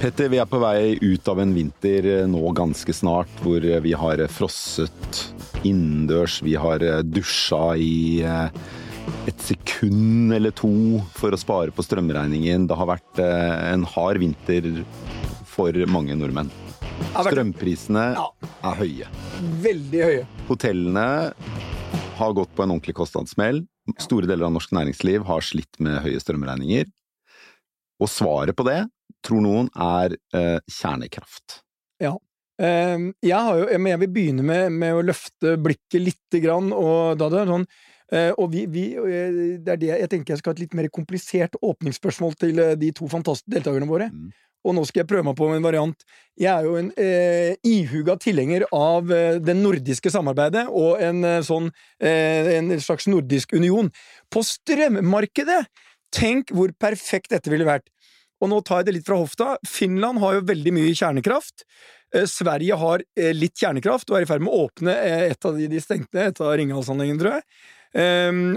Petter, vi er på vei ut av en vinter eh, nå ganske snart, hvor eh, vi har eh, frosset innendørs. Vi har dusja i et sekund eller to for å spare på strømregningen. Det har vært en hard vinter for mange nordmenn. Strømprisene er høye. Veldig høye. Hotellene har gått på en ordentlig kostnadssmell. Store deler av norsk næringsliv har slitt med høye strømregninger. Og svaret på det tror noen, er eh, kjernekraft. Ja. Eh, jeg, jo, jeg, vil begynne med, med, å løfte blikket lite grann, og da det er sånn eh, og vi, vi, eh, det er det jeg tenker jeg skal ha et litt mer komplisert åpningsspørsmål til eh, de to fantastiske deltakerne våre. Mm. Og nå skal jeg prøve meg på en variant. Jeg er jo en eh, ihuga tilhenger av eh, det nordiske samarbeidet og en eh, sånn eh, en slags nordisk union. På strømmarkedet! Tenk hvor perfekt dette ville vært. Og nå tar jeg det litt fra hofta. Finland har jo veldig mye kjernekraft. Eh, Sverige har eh, litt kjernekraft og er i ferd med å åpne eh, et av de de stengte, et av Ringhalsanleggene, tror jeg.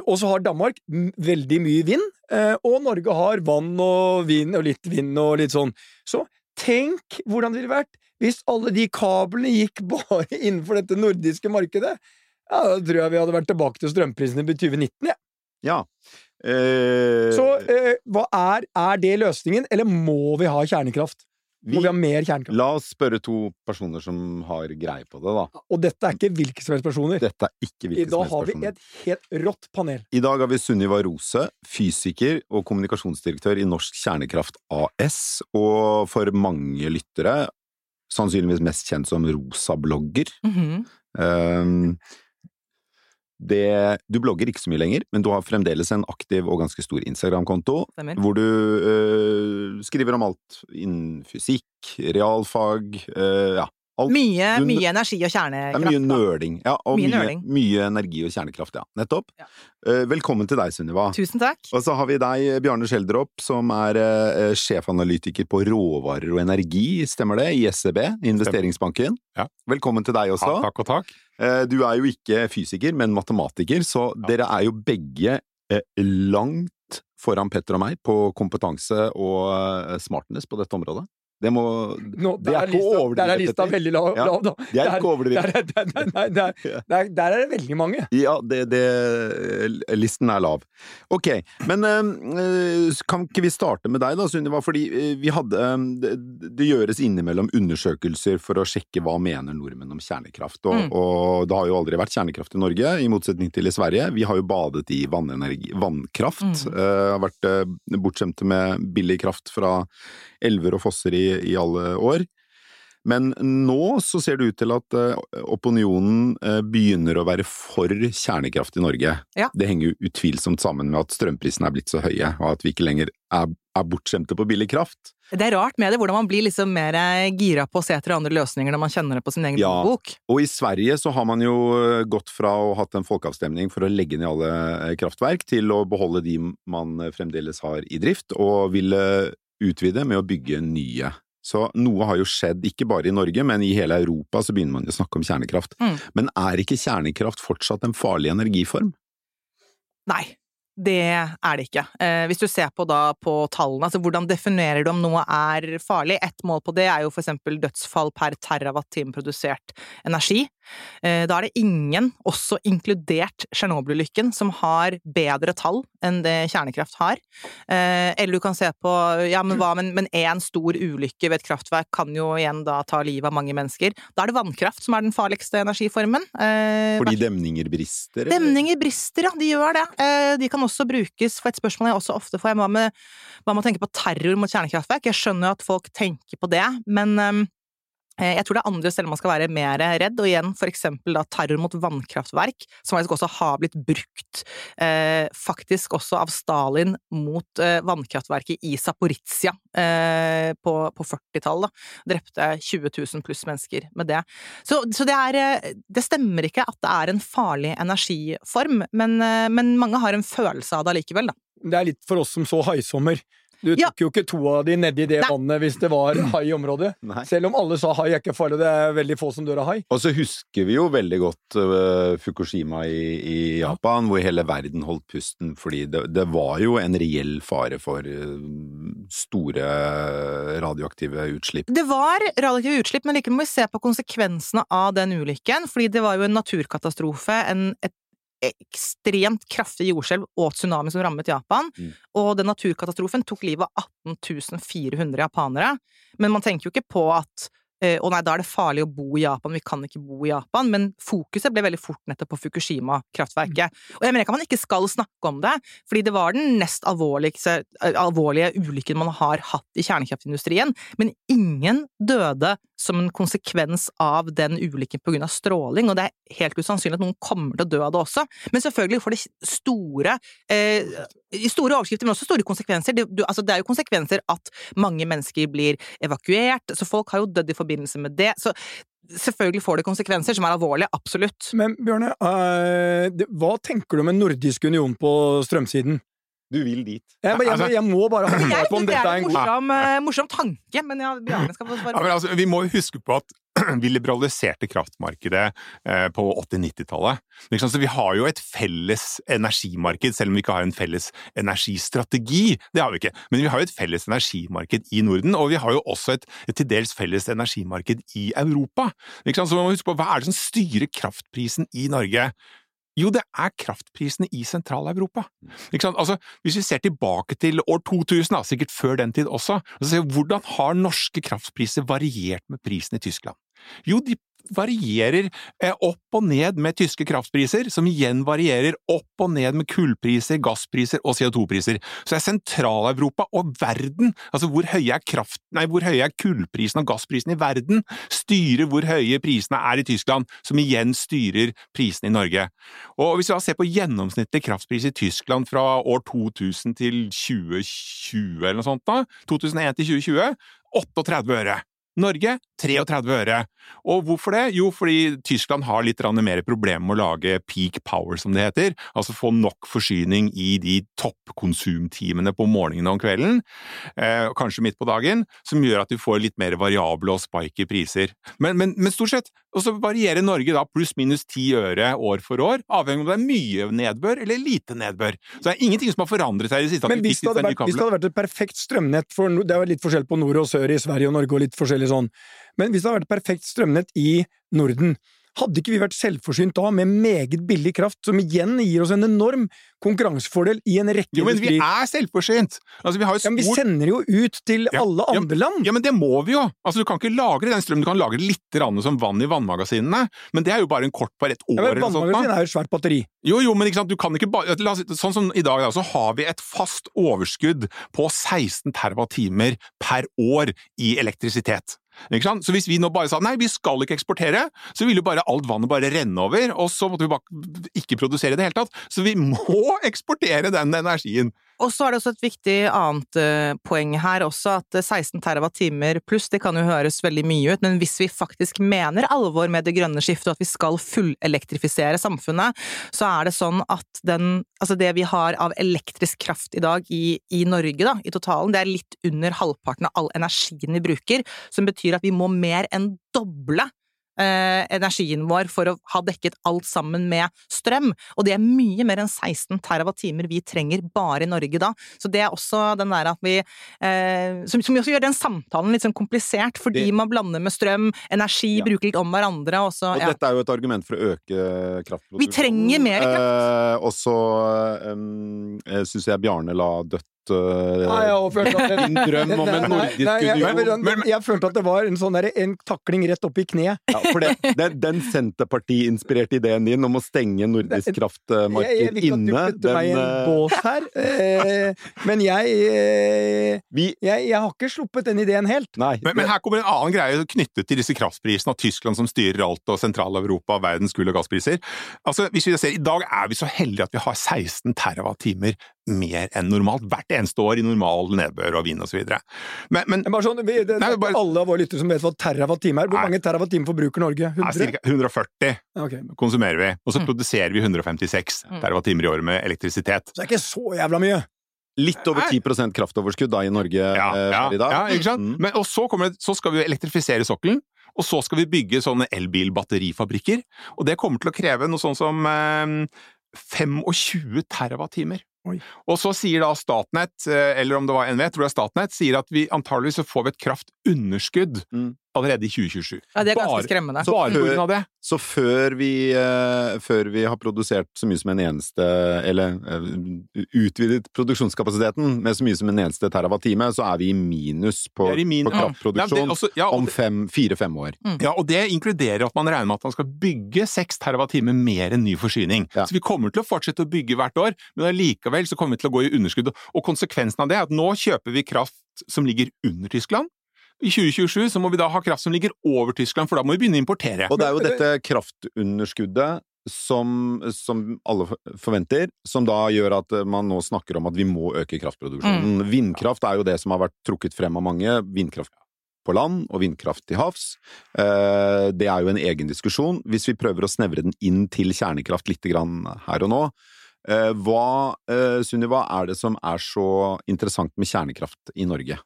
Og så har Danmark veldig mye vind, og Norge har vann og vind og litt vind og litt sånn. Så tenk hvordan det ville vært hvis alle de kablene gikk bare innenfor dette nordiske markedet. Ja, Da tror jeg vi hadde vært tilbake til strømprisene i 2019, jeg. Ja. Eh, så eh, hva er, er det løsningen, eller må vi ha kjernekraft? Må vi, ha mer kjernekraft? La oss spørre to personer som har greie på det, da. Og dette er ikke hvilke som helst personer. Dette er ikke hvilke som helst personer. I dag har vi et helt rått panel. I dag har vi Sunniva Rose, fysiker og kommunikasjonsdirektør i Norsk Kjernekraft AS, og for mange lyttere sannsynligvis mest kjent som rosa-blogger. Mm -hmm. um, det, du blogger ikke så mye lenger, men du har fremdeles en aktiv og ganske stor Instagram-konto, hvor du øh, skriver om alt innen fysikk, realfag, øh, ja, Alt, mye, du, mye, energi og kjernekraft. Det er mye nøling. Ja, og mye, mye, mye, energi og kjernekraft, ja. Nettopp. Ja. Uh, velkommen til deg, Sunniva. Tusen takk. Og så har vi deg, Bjarne Schjelderup, som er uh, sjefanalytiker på råvarer og energi, stemmer det, i SEB, Investeringsbanken. Ja. Velkommen til deg også. Ja, takk og takk. Uh, du er jo ikke fysiker, men matematiker, så ja. dere er jo begge langt foran Petter og meg på kompetanse og smartness på dette området. Det, må, Nå, det er, ikke overdrevet. Der er lista veldig lav, ja, lav da. Det er ikke overdrevet. Der, der, der, der, er det veldig mange. Ja, det, det, listen er lav. Ok, men øh, kan ikke vi starte med deg da, Sunniva? Fordi øh, vi hadde øh, det, det, gjøres innimellom undersøkelser for å sjekke hva mener nordmenn om kjernekraft. Og, mm. og, det har jo aldri vært kjernekraft i Norge, i motsetning til i Sverige. Vi har jo badet i vannenergi, vannkraft. Mm. har vært bortskjemte med billig kraft fra elver og fosser i, i alle år. Men nå så ser det ut til at uh, opinionen uh, begynner å være for kjernekraft i Norge. Ja. Det henger jo utvilsomt sammen med at strømprisene er blitt så høye, og at vi ikke lenger er, er bortskjemte på billig kraft. Det er rart med det, hvordan man blir liksom mer eh, gira på å se etter andre løsninger når man kjenner det på sin egen ja, bok. Og i Sverige så har man jo gått fra å ha hatt en folkeavstemning for å legge ned alle kraftverk, til å beholde de man fremdeles har i drift, og ville utvide med å bygge nye. Så noe har jo skjedd, ikke bare i Norge, men i hele Europa så begynner man å snakke om kjernekraft. Mm. Men er ikke kjernekraft fortsatt en farlig energiform? Nei, det er det ikke. Eh, hvis du ser på, da, på tallene, altså hvordan definerer du om noe er farlig? Ett mål på det er jo for eksempel dødsfall per terawatt-time produsert energi. Eh, da er det ingen, også inkludert Tsjernobyl-ulykken, som har bedre tall enn det kjernekraft har. Eh, eller du kan se på ja, men hva, men én stor ulykke ved et kraftverk kan jo igjen da ta livet av mange mennesker. Da er det vannkraft som er den farligste energiformen. Fordi demninger brister? Eller? Demninger brister, ja. De gjør det. De kan også brukes for et spørsmål jeg også ofte får, hva med, hva med å tenke på terror mot kjernekraftverk? Jeg skjønner jo at folk tenker på det, men um, jeg tror det er andre steder man skal være mer redd, og igjen for eksempel da terror mot vannkraftverk, som faktisk også har blitt brukt, eh, faktisk også av Stalin mot eh, vannkraftverket i Zaporizjzja eh, på, på 40-tallet. Drepte 20 000 pluss mennesker med det. Så, så det, er, eh, det stemmer ikke at det er en farlig energiform, men, eh, men mange har en følelse av det allikevel, da. Det er litt for oss som så haisommer. Du tok ja. jo ikke to av de nedi det Nei. vannet hvis det var hai i området. Nei. Selv om alle sa hai er ikke farlig, det er veldig få som dør av hai. Og så husker vi jo veldig godt uh, Fukushima i, i Japan, ja. hvor hele verden holdt pusten fordi det, det, var jo en reell fare for uh, store radioaktive utslipp. Det var radioaktive utslipp, men likevel må vi se på konsekvensene av den ulykken, fordi det var jo en naturkatastrofe, en, et ekstremt kraftig jordskjelv og tsunami som rammet Japan, Mm. og den naturkatastrofen tok livet av 18 400 japanere. Men man tenker jo ikke på at eh, å nei, da er det farlig å bo i Japan, vi kan ikke bo i Japan, men fokuset ble veldig fort nettopp på Fukushima-kraftverket. Og jeg mener ikke at man ikke skal snakke om det, fordi det var den nest eh, alvorlige ulykken man har hatt i kjernekraftindustrien, men ingen døde som en konsekvens av den ulykken av stråling, og det er helt usannsynlig at noen kommer til å dø av det også. Men selvfølgelig får det store, eh, store overskrifter, men også store konsekvenser. Det, du, altså, det er jo konsekvenser at mange mennesker blir evakuert, så folk har jo dødd i forbindelse med det. Så selvfølgelig får det konsekvenser som er alvorlige, absolutt. Men Bjørne, uh, det- hva tenker du om en nordisk union på strømsiden? Du vil dit. Jeg, jeg, jeg, jeg, må bare ha svar på om dette er er en en god morsom, eh, morsom tanke, men ja, Bjørne skal få svare. Ja, altså, vi må huske på at vi liberaliserte kraftmarkedet eh, på 80-90-tallet. Så vi har jo et felles energimarked, selv om vi ikke har en felles energistrategi. Det har vi ikke. Men vi har jo et felles energimarked i Norden, og vi har jo også et, et til dels felles energimarked i Europa. Så man må huske på hva er det som styrer kraftprisen i Norge? Jo, det er kraftprisene i Sentral-Europa. Altså, hvis vi ser tilbake til år 2000, da, sikkert før den tid også, så ser vi hvordan har norske kraftpriser variert med prisen i Tyskland? Jo, de varierer eh, opp og ned med tyske kraftpriser, som igjen varierer opp og ned med kullpriser, gasspriser og CO2-priser. Så er Sentral-Europa og verden, altså hvor høye er kraft, nei, hvor høye er kullprisen og gassprisen i verden, styrer hvor høye prisene er i Tyskland, som igjen styrer prisene i Norge. Og hvis vi da ser på gjennomsnittlig kraftpris i Tyskland fra år 2000 til 2020 eller noe sånt da, 2001 til 2020, 38 øre. Norge 33 øre. Og hvorfor det? Jo, fordi Tyskland har litt mer problemer med å lage peak power, som det heter, altså få nok forsyning i de toppkonsumtimene på morgenen og om kvelden, eh, kanskje midt på dagen, som gjør at du får litt mer variable og spiky priser. Men, men, men stort sett, og så varierer Norge da pluss-minus 10 øre år for år, avhengig av om det er mye nedbør eller lite nedbør. Så det er ingenting som har forandret seg i det siste. Men hvis det, vært, hvis det hadde vært et perfekt strømnett for Det er litt forskjell på nord og sør i Sverige og Norge og litt forskjellig sånn. Men hvis det hadde vært et perfekt strømnett i Norden, hadde ikke vi vært selvforsynt da med meget billig kraft, som igjen gir oss en enorm konkurransefordel i en rekke Jo, men vi er selvforsynt! Altså, vi har jo Ja, men vi sender jo ut til Ja, alle andre land! Ja, men det må vi jo! Altså, Du kan ikke lagre den strømmen, du kan lagre litt som vann i vannmagasinene, men det er jo bare en kort på et år Ja, men. Vannmagasin er jo et svært batteri. Jo, jo, men ikke sant, du kan ikke bare Sånn som i dag, da, så har vi et fast overskudd på 16 TWh per år i elektrisitet. Så hvis vi nå bare sa nei, vi skal ikke eksportere, så ville jo bare alt vannet bare renne over, og så måtte vi bare ikke produsere i det hele tatt. Så vi må eksportere den energien. Og så er det også et viktig annet eh, poeng her også, at eh, 16 TWh pluss, det kan jo høres veldig mye ut, men hvis vi faktisk mener alvor med det grønne skiftet, og at vi skal fullelektrifisere samfunnet, så er det sånn at den, altså det vi har av elektrisk kraft i dag i, i Norge, da, i totalen, det er litt under halvparten av all energien vi bruker, som betyr at vi må mer enn doble eh, energien vår for å ha dekket alt sammen med strøm. Og det er mye mer enn 16 TWh vi trenger bare i Norge da. Så det er også den der at vi eh, som, som også gjør den samtalen litt sånn komplisert, fordi Det- man blander med strøm, energi, Ja. bruker litt om hverandre, og så Og ja. dette er jo et argument for å øke kraftproduksjonen. Vi trenger mer kraft. Eh, og så um, syns jeg Bjarne la dødt eh, Nei, jeg har følt at din drøm om en Nei, nordisk nei, jeg, union. jeg, jeg følte at det var en sånn der, en takling rett opp i kneet. Ja, for det, er den Senterparti-inspirerte ideen din om å stenge nordisk kraftmarked inne jeg vil ikke at du putter meg i en eh, bås her, eh, men jeg, eh, vi, jeg Jeg har ikke sluppet den ideen helt. Nei. Men, men her kommer en annen greie knyttet til disse kraftprisene, og Tyskland som styrer alt, og Sentral-Europa og verdens gull- og gasspriser. Altså, hvis vi ser, I dag er vi så heldige at vi har 16 TWh mer enn normalt hvert eneste år i normal nedbør og vind osv. Men, men er bare sånn, vi, det, Nei, bare- alle av våre lyttere som vet hva terawatt-time er. Hvor Nei. mange terawatt-time forbruker Norge? ja, 100? ca. 140 okay. konsumerer vi, og så Mm. produserer vi 156 Mm. TWh i året med elektrisitet. Så det er ikke så jævla mye! Litt over Nei. 10 kraftoverskudd da i Norge Ja, eh, ja, i dag. ja ikke sant? Mm. Men, og så, det, så skal vi elektrifisere sokkelen, og så skal vi bygge sånne elbilbatterifabrikker. Og det kommer til å kreve noe sånn som eh, 25 terawattimer. Oi. Og så sier da Statnett, eh, eller om det var NVE, tror jeg Statnett, sier at vi antageligvis så får vi et kraftunderskudd Mm. Allerede i 2027. Ja, det er ganske Bare- skremmende. Så Bare før- av det. Så før vi, uh, før vi har produsert så mye som en eneste Eller uh, utvidet produksjonskapasiteten med så mye som en eneste terawatt-time, så er vi i minus på, i min- på Ja, kraftproduksjon det- også- ja, om fire-fem år. Ja, og det inkluderer at man regner med at man skal bygge 6 TWh mer enn ny forsyning. Ja. Så vi kommer til å fortsette å bygge hvert år, men allikevel så kommer vi til å gå i underskudd. Og konsekvensen av det er at nå kjøper vi kraft som ligger under Tyskland. I 2027 så må vi da ha kraft som ligger over Tyskland, for da må vi begynne å importere. Og det er jo dette kraftunderskuddet som, som alle forventer, som da gjør at man nå snakker om at vi må øke kraftproduksjonen. Vindkraft er jo det som har vært trukket frem av mange. Vindkraft på land og vindkraft til havs. Eh, Det er jo en egen diskusjon. Hvis vi prøver å snevre den inn til kjernekraft litt grann her og nå, eh, hva, eh, Sunniva, er det som er så interessant med kjernekraft i Norge?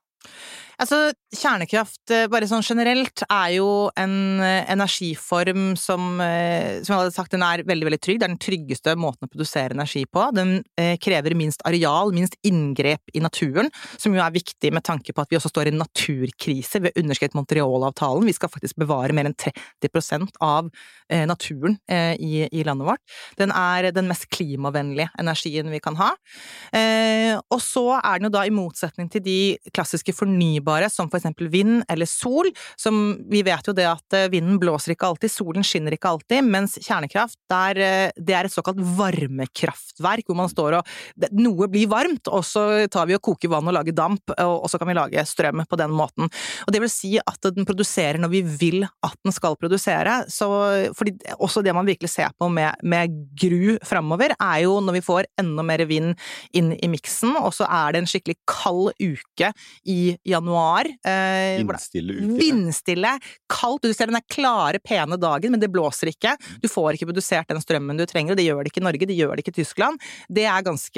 Altså, kjernekraft, eh, bare sånn generelt, er jo en eh, energiform som, eh, som jeg hadde sagt, den er veldig, veldig trygg. Det er den tryggeste måten å produsere energi på. Den krever minst areal, minst inngrep i naturen, som jo er viktig med tanke på at vi også står i en naturkrise ved underskrevet Montreal-avtalen. Vi skal faktisk bevare mer enn 30% av naturen i, i landet vårt. Den er den mest klimavennlige energien vi kan ha. Og så er den jo da i motsetning til de klassiske fornybare, som for eksempel vind eller sol, som vi vet jo det at eh, vinden blåser ikke alltid, solen skinner ikke alltid, mens kjernekraft, der, eh, det er et såkalt varmekraftverk, hvor man står og det, Noe blir varmt, og så tar vi og koker vann og lager damp, og, og så kan vi lage strøm på den måten. Og det vil si at den produserer når vi vil at den skal produsere, så fordi også det man virkelig ser på med, med gru framover, er jo når vi får enda mer vind inn i miksen, og så er det en skikkelig kald uke i januar. Eh, hvor det- Vindstille uke? Vindstille, kaldt, du ser den der klare, pene dagen, men det blåser ikke. Du får ikke produsert den strømmen du trenger, og det gjør det ikke i Norge, det gjør det ikke i Tyskland. Det er ganske,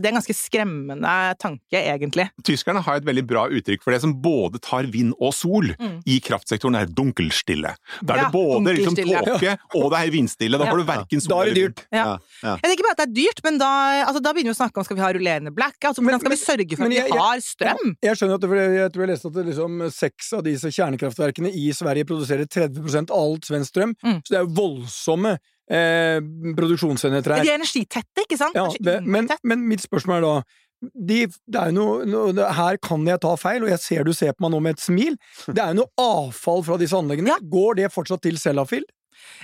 det er en ganske skremmende tanke, egentlig. Tyskerne har et veldig bra uttrykk for det som både tar vind og sol Mm. i kraftsektoren, er dunkelstille. Da er Ja, det både liksom, tåke og det er vindstille. Da Ja. får du verken sol Da er det eller dyrt. Ja. Jeg tenker bare at det er dyrt, men da, altså, da begynner vi å snakke om skal vi ha rullerende black, altså hvordan skal vi sørge for men at vi jeg- har strøm? Jeg skjønner at det, for jeg, tror jeg leste at det liksom, seks av disse kjernekraftverkene i Sverige produserer 30 av alt svensk strøm. Mm. Så det er jo voldsomme eh, produksjonsenheter her. De er energitette, ikke sant? Ja, det, men, men mitt spørsmål er da de, det er noe, noe, Her kan jeg ta feil, og jeg ser du ser på meg nå med et smil. Det er jo noe avfall fra disse anleggene. Ja. Går det fortsatt til Sellafield?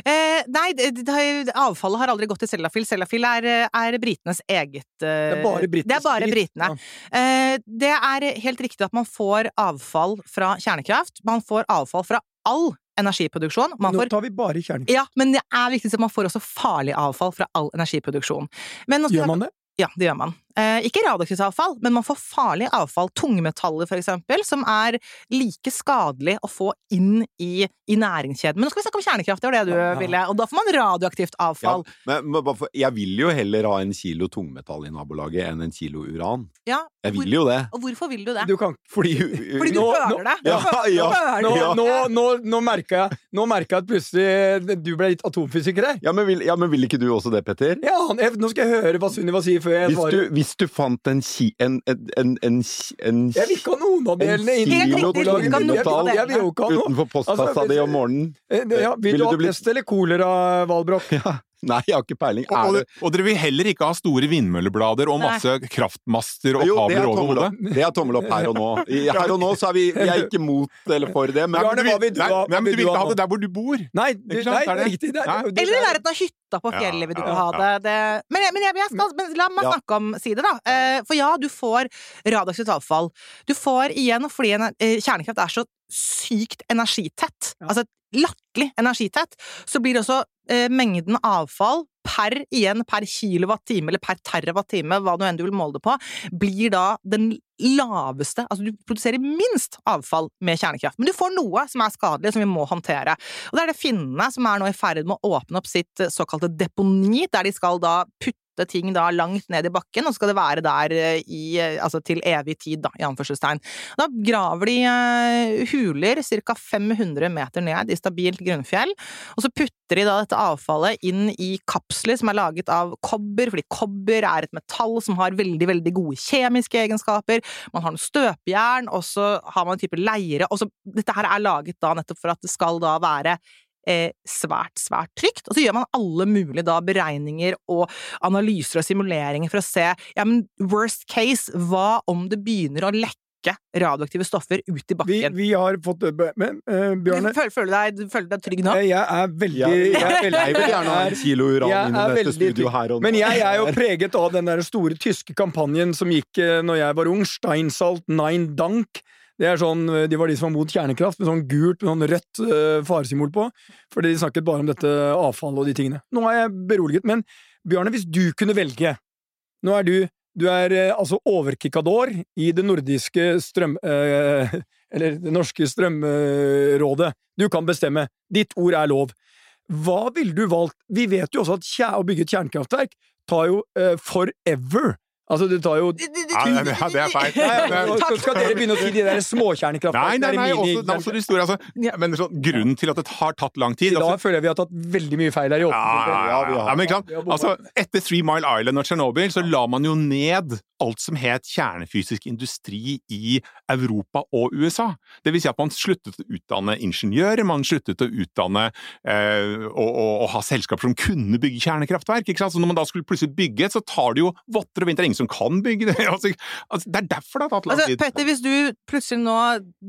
Eh, nei, det, det, avfallet har aldri gått til Sellafield. Sellafield er, er britenes eget eh, Det er bare britisk Det er bare britene. britene. Eh, det er helt riktig at man får avfall fra kjernekraft. Man får avfall fra all energiproduksjon. Man Nå får tar vi bare kjernekraft. ja, men det er viktig at man får også farlig avfall fra all energiproduksjon. Gjør man det? Ja, det gjør man. Eh, ikke radioaktivt avfall, men man får farlig avfall, tungmetaller for eksempel, som er like skadelig å få inn i, i næringskjeden. Men nå skal vi snakke om kjernekraft, det var det du Ja. ville, og da får man radioaktivt avfall. Ja, men jeg vil jo heller ha en kilo tungmetall i nabolaget enn en kilo uran. Ja, Jeg hvor- vil jo det. Og hvorfor vil du det? Du kan Fordi, Fordi du Nå- føler det. Ja, ja, Nå, merker nå, nå, nå merka jeg Nå merket jeg at plutselig du ble litt atomfysiker her. Ja, men vil, ja, men vil ikke du også det, Petter? Ja, jeg, nå skal jeg høre hva Sunniva sier før jeg Hvis du, svarer. Hvis du fant en ki... En, en, en, en, en, Jeg vil ikke ha noen av delene. Jeg, vil jo ikke ha noe. utenfor postkassa Altså, di om morgenen Eh, Ja, vil du ha pest eller kolera, Valbrok? ja. Nei, jeg har ikke peiling. Og, og, det og dere vil heller ikke ha store vindmølleblader og Nei. masse kraftmaster og jo, det er kabler over hodet? Det er tommel opp her og nå. I, her og nå så er vi, vi er ikke mot eller for det, men Bjarne, hva vil du Nei, ha? nei, men du du vil ikke ha det der hvor du bor! Nei, du, Ikke sant? nei, Det er det. riktig. Det, er- det, Eller i nærheten av hytta på fjellet vil du ja, ha det. det. Men, jeg- men, jeg, jeg skal, men la meg Ja. snakke om si det, da. Uh, For ja, du får radioaktivt avfall. Du får igjen, fordi en, uh, kjernekraft er så sykt energitett, Ja. altså latterlig energitett, så blir også eh, mengden avfall per igjen per kilowatt-time eller per terawatt-time, hva nå enn du vil måle det på, blir da den laveste Altså du produserer minst avfall med kjernekraft, men du får noe som er skadelig, som vi må håndtere. Og det er det finnene som er nå i ferd med å åpne opp sitt eh, såkalte deponi, der de skal da putte putte ting da langt ned i bakken, og så skal det være der eh, i, eh, altså til evig tid, da, i anførselstegn. Da graver de eh, huler ca. 500 meter ned i stabilt grunnfjell, og så putter de da dette avfallet inn i kapsler som er laget av kobber, fordi kobber er et metall som har veldig, veldig gode kjemiske egenskaper. Man har noe støpejern, og så har man en type leire. Og så, dette her er laget da nettopp for at det skal da være eh, svært, svært trygt. Og så gjør man alle mulige da beregninger og analyser og simuleringer for å se ja, men worst case, hva om det begynner å lekke radioaktive stoffer ut i bakken? vi har fått Men uh, Bjørne, Føler, føler, du deg, føler du deg trygg nå? jeg er veldig jeg er veldig- Jeg vil gjerne ha en kilo uran Jeg inn i dette studio her og nå. Men jeg er jo preget av den der store tyske kampanjen som gikk uh, når jeg var ung. Steinsalt Nein Dank. Det er sånn, eh, De var de som var mot kjernekraft, med sånn gult med sånn rødt uh, faresymbol på. Fordi de snakket bare om dette avfallet og de tingene. Nå er jeg beroliget. Men Bjarne, hvis du kunne velge Nå er du du er eh, altså overkikador i det nordiske strøm... eh, eller det norske strømrådet. Du kan bestemme. Ditt ord er lov. Hva ville du valgt? Vi vet jo også at å bygge et kjernekraftverk tar jo eh, forever. Altså, det tar jo Ja, det, er feil. Så Takk. skal dere begynne å si de der småkjernekraftverkene. nei, nei, nei, også, de store. Altså, ja, men sånn, grunnen til at det har tatt lang tid I dag altså, føler jeg vi har tatt veldig mye feil her i ja, ja, men. Altså, etter Three Mile Island og Tsjernobyl så la man jo ned alt som het kjernefysisk industri i Europa og USA. Det vil si at man sluttet å utdanne ingeniører, man sluttet å utdanne eh, og, og, og ha selskaper som kunne bygge kjernekraftverk. ikke sant? Så når man da skulle plutselig bygge et, så tar det jo votter og vinter. Ingen som kan bygge det. altså, altså, det er derfor det har tatt lang Altså, tid. Petter, hvis du plutselig nå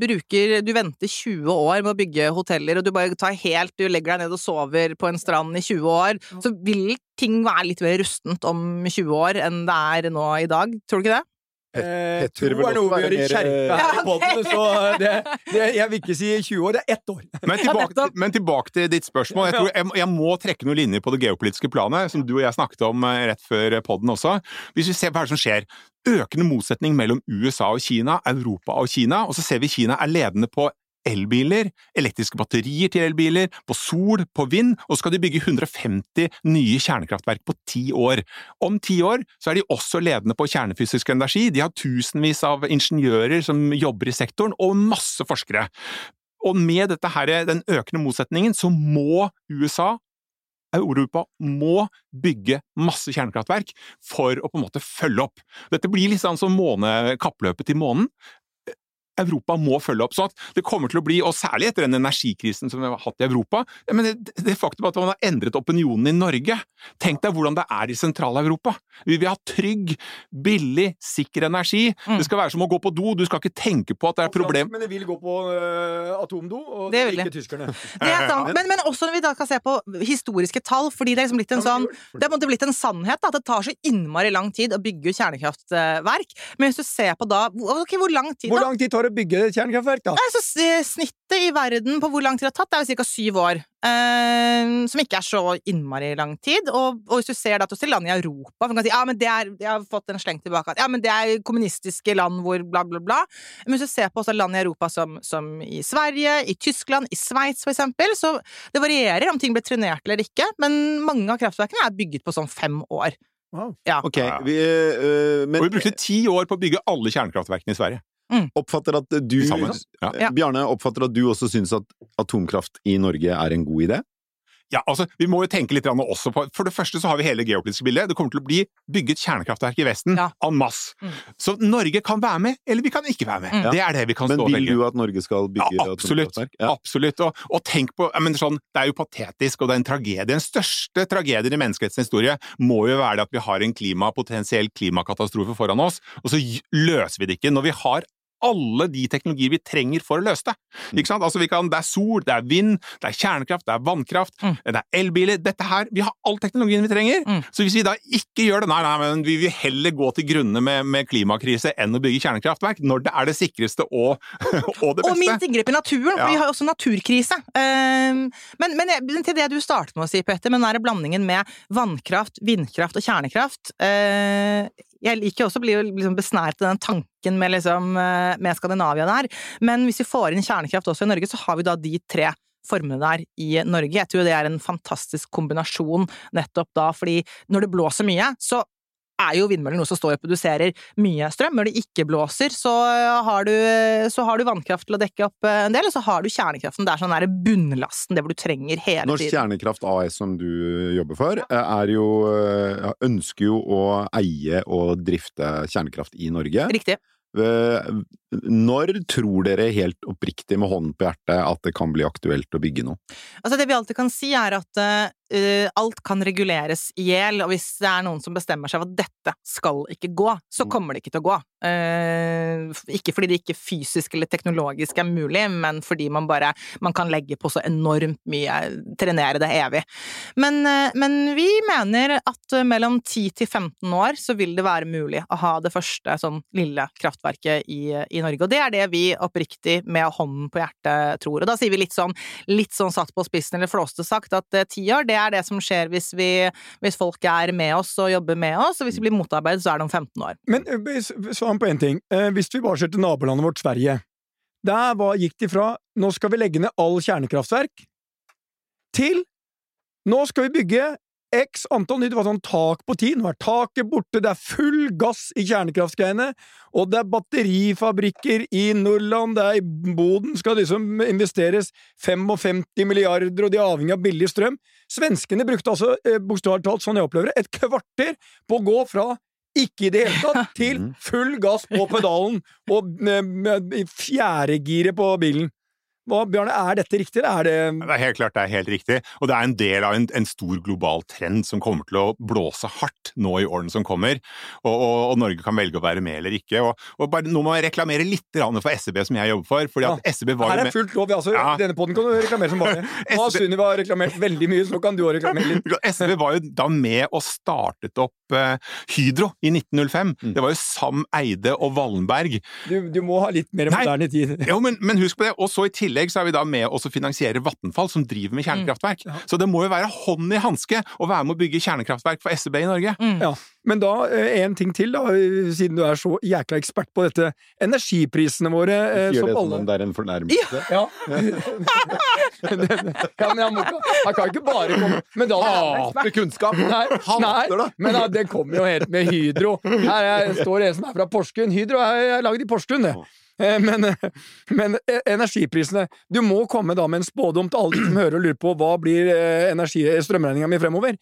bruker Du venter 20 år med å bygge hoteller, og du bare tar helt Du legger deg ned og sover på en strand i 20 år, så vil ting være litt mer rustent om 20 år enn det er nå i dag. Tror du ikke det? Eh, tro er noe vi gjør i være her i eh, podden, så det, det, jeg vil ikke si 20 år, det er ett år. Men tilbake, men tilbake til ditt spørsmål. Jeg, tror jeg, jeg må trekke noen linjer på det geopolitiske planet, som du og jeg snakket om eh, rett før podden også. Hvis vi ser hva som skjer. Økende motsetning mellom USA og Kina, Europa og Kina, og så ser vi Kina er ledende på elbiler, elektriske batterier til elbiler, på sol, på vind, og skal de bygge 150 nye kjernekraftverk på ti år. Om ti år så er de også ledende på kjernefysisk energi, de har tusenvis av ingeniører som jobber i sektoren, og masse forskere. Og med dette her, den økende motsetningen, så må USA Europa må bygge masse kjernekraftverk for å på en måte følge opp. Dette blir litt sånn som måne, kappløpet til månen. Europa må følge opp. sånn at det kommer til å bli, og særlig etter den energikrisen som vi har hatt i Europa, men det, det faktum at man har endret opinionen i Norge Tenk deg hvordan det er i Sentral-Europa. Vi vil ha trygg, billig, sikker energi. Mm. Det skal være som å gå på do, du skal ikke tenke på at det er problem. Men det vil gå på øh, atomdo, og Det vil det. ikke tyskerne. Det er sant. Men, men også når vi da kan se på historiske tall, fordi det er liksom blitt en sånn Det er på en måte blitt en sannhet da, at det tar så innmari lang tid å bygge ut kjernekraftverk. Men hvis du ser på da Ok, hvor lang tid, da? Hvor lang tid tar det å bygge et kjernekraftverk, da? Altså, snittet i verden på hvor lang tid det har tatt, er jo ca. syv år. Eh, som ikke er så innmari lang tid. Og, og hvis du ser da til land i Europa for man kan si, ja, men det er, Jeg har fått en sleng tilbake at ja, men det er kommunistiske land hvor bla, bla, bla. Men hvis du ser på også land i Europa som, som i Sverige, i Tyskland, i Sveits for eksempel, så det varierer om ting blir trenert eller ikke, men mange av kraftverkene er bygget på sånn fem år. Wow. Ja. Ok, vi, øh, men Og vi brukte ti år på å bygge alle kjernekraftverkene i Sverige. Oppfatter at du Sammen. Ja. Bjarne, oppfatter at du også syns at atomkraft i Norge er en god idé? Ja, altså, Vi må jo tenke litt også på For det første så har vi hele geopolitiske bildet. Det kommer til å bli bygget kjernekraftverk i Vesten Ja. en masse. Mm. Så Norge kan være med, eller vi kan ikke være med. Mm. Det er det vi kan Men stå og vil velge. du at Norge skal bygge Ja, absolutt. atomkraftverk? Ja. absolutt. Og, og tenk på jeg mener sånn, Det er jo patetisk, og det er en tragedie. Den største tragedien i menneskehetens historie må jo være det at vi har en klima, potensiell klimakatastrofe foran oss, og så løser vi det ikke. Når vi har alle de teknologier vi trenger for å løse det. Ikke sant? Altså vi kan, Det er sol, det er vind, det er kjernekraft, det er vannkraft, Mm. det er elbiler Dette her, Vi har all teknologien vi trenger. Mm. Så hvis vi da ikke gjør det Nei, nei, men vi vil heller gå til grunne med, med klimakrise enn å bygge kjernekraftverk, når det er det sikreste og, og det beste. Og minst inngrep i naturen, for Ja. vi har også naturkrise. Um, men, men, til det du startet med å si, Petter, med den der blandingen med vannkraft, vindkraft og kjernekraft eh, Jeg liker også å bli liksom besnæret av den tanken med, liksom, eh, med Skandinavia der, men hvis vi får inn kjernekraft også i Norge, så har vi da de tre formene der i Norge. Jeg tror det er en fantastisk kombinasjon nettopp da, fordi når det blåser mye, så er jo vindmøller noe som står og produserer mye strøm. Når det ikke blåser, så har, du, så har du vannkraft til å dekke opp en del, og så har du kjernekraften. Det er sånn der bunnlasten, det hvor du trenger hele tiden. Norsk. Kjernekraft AS, som du jobber for, er jo, eh, ønsker jo å eie og drifte kjernekraft i Norge. Riktig. Når tror dere helt oppriktig med hånden på hjertet at det kan bli aktuelt å bygge noe? Altså det vi alltid kan si er at uh, alt kan reguleres i hjel, og hvis det er noen som bestemmer seg for at dette skal ikke gå, så Mm. kommer det ikke til å gå. Uh, ikke fordi det ikke fysisk eller teknologisk er mulig, men fordi man bare man kan legge på så enormt mye, trenere det evig. Men, uh, men vi mener at mellom 10 til 15 år så vil det være mulig å ha det første sånn lille kraftverket i, i Norge, og det er det vi oppriktig med hånden på hjertet tror. Og da sier vi litt sånn, litt sånn satt på spissen eller flåste sagt at tiår, det er det som skjer hvis, vi, hvis folk er med oss og jobber med oss, og hvis vi blir motarbeidet, så er det om 15 år. Men eh, svar på én ting. Eh, Hvis vi bare ser til nabolandet vårt Sverige. Der var, gikk de fra 'nå skal vi legge ned all kjernekraftverk' til 'nå skal vi bygge x antall nytt'. Det var sånn tak på ti. Nå er taket borte, det er full gass i kjernekraftgreiene, og det er batterifabrikker i Nordland, det er i Boden skal liksom investeres 55 milliarder, og de er avhengig av billig strøm. Svenskene brukte altså, eh, bokstavelig talt, sånn jeg opplever det, et kvarter på å gå fra ikke i det hele tatt, til Mhm. full gass på pedalen og i fjerdegiret på bilen. Hva, Bjarne, er dette riktig, eller er det Det er helt klart det er helt riktig, og det er en del av en, en stor global trend som kommer til å blåse hardt nå i årene som kommer, og, og, og Norge kan velge å være med eller ikke. Og, og bare, nå må jeg reklamere litt for SEB, som jeg jobber for, fordi at SEB var Her er fullt lov. Altså, Ja. Denne poden kan du reklamere som bare. Nå har Sunniva reklamert veldig mye, så kan du òg reklamere litt. SEB var jo da med og startet opp uh, Hydro i 1905. Mm. Det var jo Sam Eide og Wallenberg. Du, du må ha litt mer Nei. moderne tid. Jo, men, men husk på det. Og så i tillegg så er vi da med å finansiere Vattenfall, som driver med kjernekraftverk. Ja. Så det må jo være hånd i hanske å være med å bygge kjernekraftverk for SEB i Norge. Mm. Ja. Men da, eh, en ting til, da, eh, siden du er så jækla ekspert på dette. Energiprisene våre, eh, Gjør som det som om det er en fornærmelse? Ja. ja, men han, må ikke, han kan ikke bare komme Men da Hater kunnskap! Nei, nei, men det kommer jo helt med Hydro. Her er, står en som er fra Porsgrunn. Hydro er lagd i Porsgrunn, det. Eh, Men, men eh, energiprisene Du må komme da med en spådom til alle de som hører og lurer på hva blir eh, strømregninga mi fremover.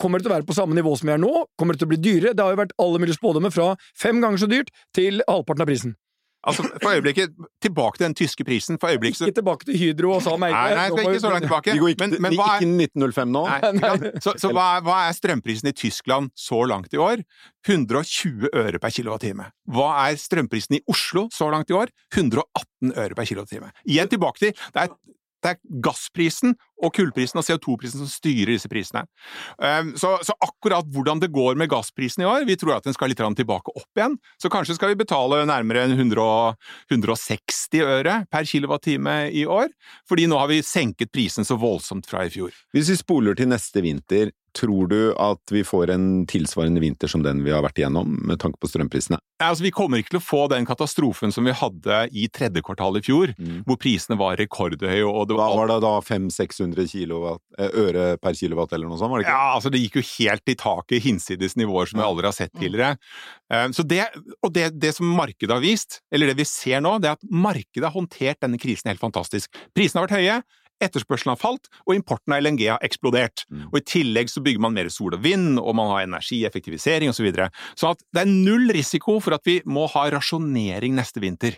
Kommer det til å være på samme nivå som vi er nå? Kommer det til å bli dyrere? Det har jo vært alle mulige spådommer fra fem ganger så dyrt til halvparten av prisen. Altså, for øyeblikket, tilbake til den tyske prisen. For øyeblikket Ikke tilbake til Hydro og Sam Eide. Nei, nei, det er skal ikke så langt tilbake. Vi går ikke, Men, men hva er, ikke 1905 nå. Nei, ikke? Så, så hva, er, hva er strømprisen i Tyskland så langt i år? 120 øre per kilowattime. Hva er strømprisen i Oslo så langt i år? 118 øre per kilowattime. Igjen tilbake til det er, det er gassprisen og kullprisen og CO2-prisen som styrer disse prisene. Um, så, så akkurat hvordan det går med gassprisen i år, vi tror at den skal litt tilbake opp igjen. Så kanskje skal vi betale nærmere 100, 160 øre per kilowattime i år, fordi nå har vi senket prisen så voldsomt fra i fjor. Hvis vi spoler til neste vinter, tror du at vi får en tilsvarende vinter som den vi har vært igjennom, med tanke på strømprisene? Altså, vi kommer ikke til å få den katastrofen som vi hadde i tredje kvartal i fjor, hvor prisene var rekordhøye og det var var det da 500-600 kilowatt, eh, øre per kilowatt eller noe sånt, var det ikke? Ja, altså det gikk jo helt i taket, hinsides nivåer som vi aldri har sett tidligere. Eh, Så det, og det, det som markedet har vist, eller det vi ser nå, det er at markedet har håndtert denne krisen helt fantastisk. Prisene har vært høye, etterspørselen har falt, og importen av LNG har eksplodert. Mm. Og i tillegg så bygger man mer sol og vind, og man har energieffektivisering osv. Så videre. så at det er null risiko for at vi må ha rasjonering neste vinter.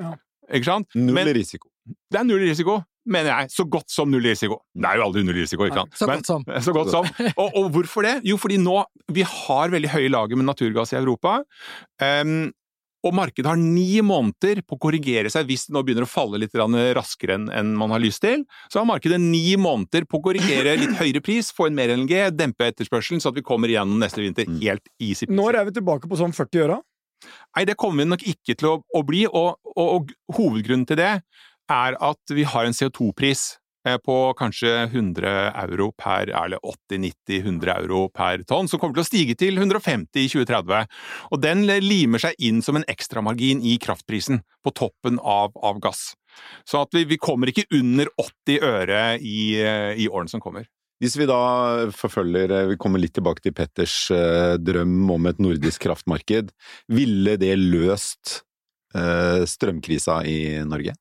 Ja. Ikke sant? Null Men risiko. det er null risiko, mener jeg. Så godt som null risiko. Det er jo aldri null risiko, ikke sant? Så Men- godt som. så godt som. Og, og hvorfor det? Jo, fordi nå vi har veldig høye lager med naturgass i Europa. Um, og markedet har ni måneder på å korrigere seg hvis det nå begynner å falle litt raskere enn man har lyst til. Så har markedet ni måneder på å korrigere litt høyere pris, få inn mer LNG, dempe etterspørselen, så at vi kommer igjennom neste vinter Mm. helt easy. Når er vi tilbake på sånn 40 øra? Nei, det kommer vi nok ikke til å, å bli, og, og, og hovedgrunnen til det er at vi har en CO2-pris eh, på kanskje 100 euro per, eller 80-90-100 euro per tonn, som kommer til å stige til 150 i 2030. Og den limer seg inn som en ekstramargin i kraftprisen, på toppen av, av gass. Så vi, vi kommer ikke under 80 øre i, i årene som kommer. Hvis vi da forfølger eh, Vi kommer litt tilbake til Petters eh, drøm om et nordisk kraftmarked. Ville det løst strømkrisa i Norge?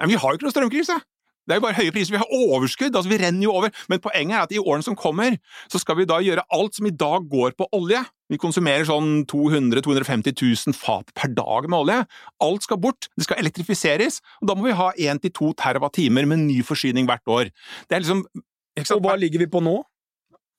Men vi har jo ikke noe strømkrise! Det er jo bare høye priser. Vi har overskudd, altså vi renner jo over. Men poenget er at i årene som kommer, så skal vi da gjøre alt som i dag går på olje. Vi konsumerer sånn 200 250 000 fat per dag med olje. Alt skal bort, det skal elektrifiseres, og da må vi ha 1-2 TWh med ny forsyning hvert år. Det er liksom Og hva ligger vi på nå?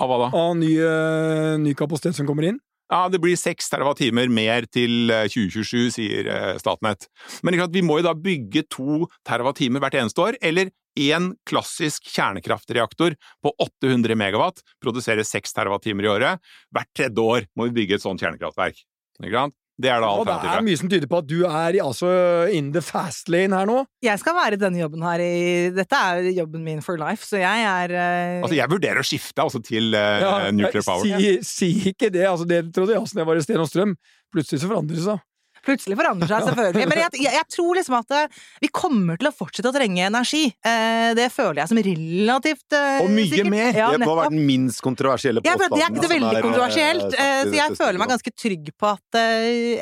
Av hva da? Av ny, uh, ny kapasitet som kommer inn? Ja, det blir 6 TWh mer til 2027, sier Statnett. Men vi må jo da bygge 2 TWh hvert eneste år, eller én klassisk kjernekraftreaktor på 800 megawatt produserer 6 TWh i året. Hvert tredje år må vi bygge et sånt kjernekraftverk. Ikke sant? Det er da alternativet. det er mye som tyder på at du er altså, in the fast lane her nå. Jeg skal være i denne jobben her i Dette er jobben min for life, så jeg er uh... Altså, jeg vurderer å skifte altså, til uh, ja, nuclear power. Si, si, ikke det, altså det trodde jeg også da jeg var i Sten og Strøm. Plutselig så forandrer det seg. Plutselig forandrer seg, selvfølgelig. Men jeg, jeg, jeg, tror liksom at eh, vi kommer til å fortsette å trenge energi. Eh, det føler jeg som relativt eh, Og mye sikkert. mer! Ja, det må være den minst kontroversielle påstanden. det er ikke så veldig er, kontroversielt, eh, så jeg føler meg ganske trygg på at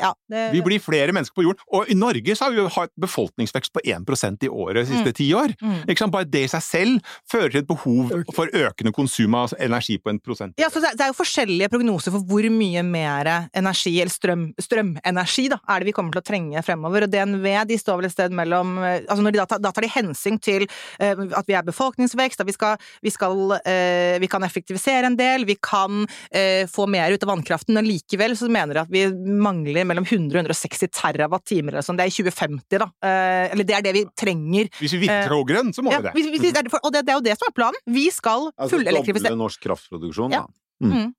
ja, det, Vi blir flere mennesker på jorden, og i Norge så har vi jo hatt befolkningsvekst på 1% i året de siste mm. ti år. Mm. Bare det i seg selv fører til et behov for økende konsum av energi på en prosent. Ja, så det er jo forskjellige prognoser for hvor mye mer energi, eller strøm, strømenergi, da, er det vi kommer til å trenge fremover. Og DNV de står vel et sted mellom altså når de da, tar, da tar de hensyn til uh, at vi er befolkningsvekst, at vi, skal, vi, skal, uh, vi kan effektivisere en del, vi kan uh, få mer ut av vannkraften, men likevel så mener de at vi mangler mellom 100 og 160 terawatt-timer eller sånn. Det er i 2050, da. eller det er det vi trenger. Hvis vi virkelig er grønn, så må ja, vi det. Hvis, hvis, og det, det, er jo det som er planen. Vi skal altså, fullelektrifisere. Doble norsk kraftproduksjon, da. Mm. Mm.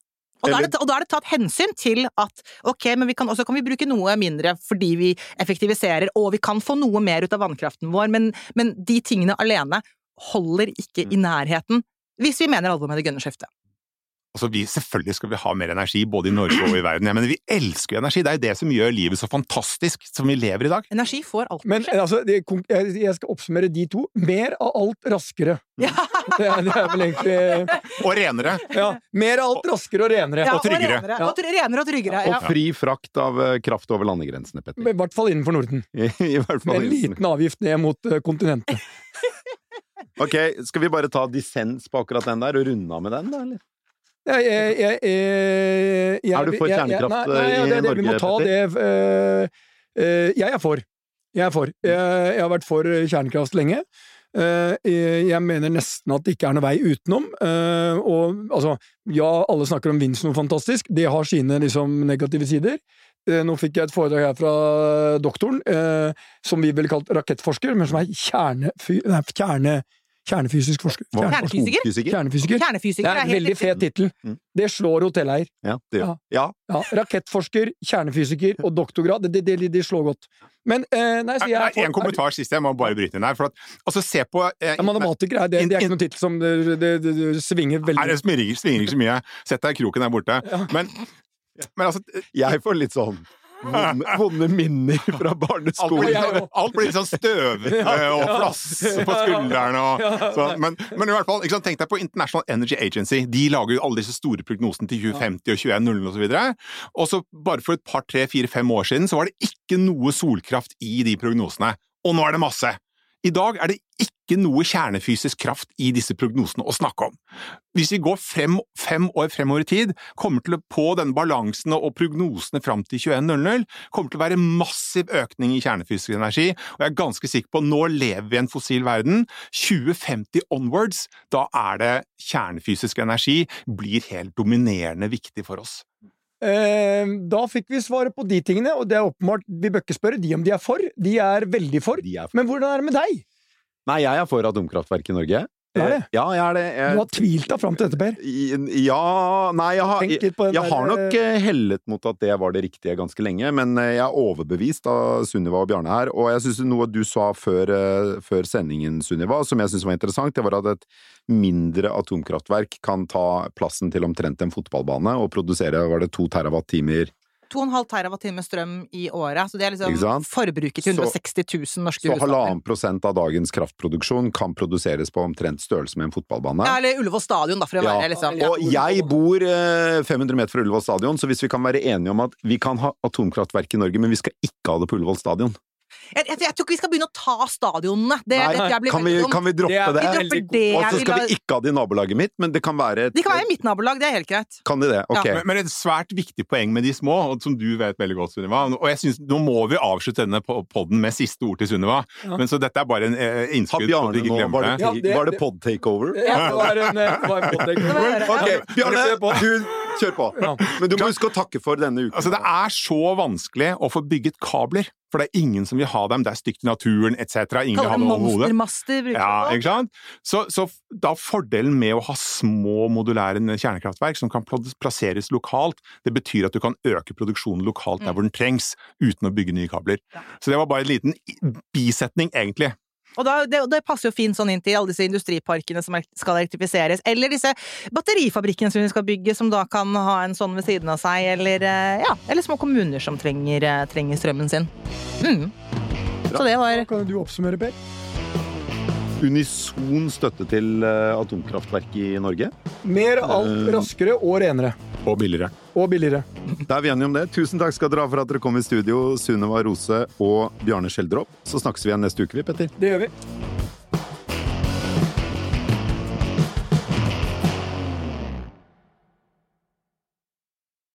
Og da, det, og da, er det, tatt hensyn til at ok, men vi kan, også kan vi bruke noe mindre fordi vi effektiviserer, og vi kan få noe mer ut av vannkraften vår, men, men de tingene alene holder ikke i nærheten hvis vi mener alvor med det grønne skiftet. Altså, vi, selvfølgelig skal vi ha mer energi, både i Norge og i verden. Ja, men vi elsker jo energi! Det er jo det som gjør livet så fantastisk som vi lever i dag. Energi får alt Men altså, det, jeg skal oppsummere de to. Mer av alt raskere. Ja. Det, er, det, er, vel egentlig Og renere. Ja. Mer av alt raskere og renere. Ja, og tryggere. Og renere, og, renere og tryggere. Og fri frakt av eh, kraft over landegrensene, Petter. I hvert fall innenfor Norden. I, i hvert fall Med en liten avgift ned mot uh, kontinentet. ok, skal vi bare ta dissens på akkurat den der, og runde av med den, da, eller? Jeg, jeg, jeg, er du for kjernekraft nei, nei, ja, det, Norge? vi må ta det uh, Jeg er for. Jeg er for. Jeg, har vært for kjernekraft lenge. Jeg mener nesten at det ikke er noe vei utenom. og altså, ja, alle snakker om vind som noe fantastisk. Det har sine liksom, negative sider. Nå fikk jeg et foredrag her fra doktoren, som vi ville kalt rakettforsker, men som er kjernefy... Nei, kjerne Kjernefysisk forsker. Kjernefysiker? Kjernefysiker. Kjernefysiker det er en veldig fet tittel. Mm. Det slår hotelleier. Ja, det gjør ja. ja. Rakettforsker, kjernefysiker og doktorgrad, det, det, det slår godt. Men eh, nei, så jeg for, En kommentar sist, jeg må bare bryte inn her. For at, altså, se på eh, ja, Matematiker er det, det er ikke noen tittel som det, det, svinger veldig Nei, det svinger, svinger ikke så mye. Sett deg i kroken der borte. Men, men altså Jeg får litt sånn vonde, minner fra barneskolen. Alt, alt blir sånn støvete og flass på skuldrene og sånn. Men, men, i hvert fall, sant, tenk deg på International Energy Agency. De lager jo alle disse store prognosene til 2050 og 2100 og så videre. Og så bare for et par, tre, fire, fem år siden så var det ikke noe solkraft i de prognosene. Og nå er det masse! I dag er det ikke noe kjernefysisk kraft i disse prognosene å snakke om. Hvis vi går frem, fem år fremover i tid, kommer til å på denne balansen og prognosene fram til 2100 kommer til å være massiv økning i kjernefysisk energi, og jeg er ganske sikker på at nå lever vi i en fossil verden. 2050 onwards, da er det kjernefysisk energi blir helt dominerende viktig for oss. Eh, da fikk vi svaret på de tingene, og det er åpenbart Vi bør ikke spørre de om de er for. De er veldig for. Er for. Men hvordan er det med deg? Nei, jeg er for atomkraftverk i Norge. Du er det? Ja, jeg er det. Jeg, du har tvilt deg fram til dette, Per? Ja Nei, jeg har, jeg, jeg har nok eh, hellet mot at det var det riktige ganske lenge, men eh, jeg er overbevist av Sunniva og Bjarne her. Og jeg syns noe du sa før, eh, før sendingen, Sunniva, som jeg syns var interessant, det var at et mindre atomkraftverk kan ta plassen til omtrent en fotballbane og produsere var det to terawatt-timer 2,5 TWh strøm i året. Så det er liksom forbruket til 160 000 norske Så halvannen prosent av dagens kraftproduksjon kan produseres på omtrent størrelse med en fotballbane. Ja, eller Ullevål stadion, da, for å Ja. være liksom Og jeg bor eh, 500 meter fra Ullevål stadion, så hvis vi kan være enige om at vi kan ha atomkraftverk i Norge, men vi skal ikke ha det på Ullevål stadion jeg, jeg, jeg tror ikke vi skal begynne å ta stadionene. Det, Nei, det, kan vi, kan vi droppe Det er- det? Det. Og så skal vi ikke ha det i nabolaget mitt, men det kan være et, De kan være i mitt nabolag, det er helt greit. Kan de det? Ok. Men, men et svært viktig poeng med de små, som du vet veldig godt, Sunniva. Og jeg synes, Nå må vi avslutte denne podden med siste ord til Sunniva, Ja. men så dette er bare en eh, innskudd. Bjarne nå Var det, Ja, det- var det det- pod takeover? Ja, det var en, eh, var en pod takeover. okay. Ok, Bjarne, du kjør på. Men du må huske å takke for denne uken. Altså, Det er så vanskelig å få bygget kabler, for det er ingen som vil ha dem. Det er stygt i naturen etc. Ingen vil ha Kaller det det over hodet. monstermaster. bruker Ja, ikke sant? Så, så da fordelen med å ha små modulære kjernekraftverk som kan plasseres lokalt, det betyr at du kan øke produksjonen lokalt der hvor den trengs, uten å bygge nye kabler. Så det var bare en liten bisetning, egentlig. Og da, det, det passer jo fint sånn inn til alle disse industriparkene som er, skal elektrifiseres, eller disse batterifabrikkene som vi skal bygge, som da kan ha en sånn ved siden av seg, eller, eh, ja, eller små kommuner som trenger, eh, trenger strømmen sin. Mm. Så det var Kan du oppsummere, Per? Unison støtte til eh, atomkraftverk i Norge. Mer alt raskere og renere. Og billigere. Og billigere. Da er vi enige om det. Tusen takk skal dere ha for at dere kom i studio, Sunniva Rose og Bjarne Skjeldrop. Så snakkes vi igjen neste uke, vi, Petter. Det gjør vi.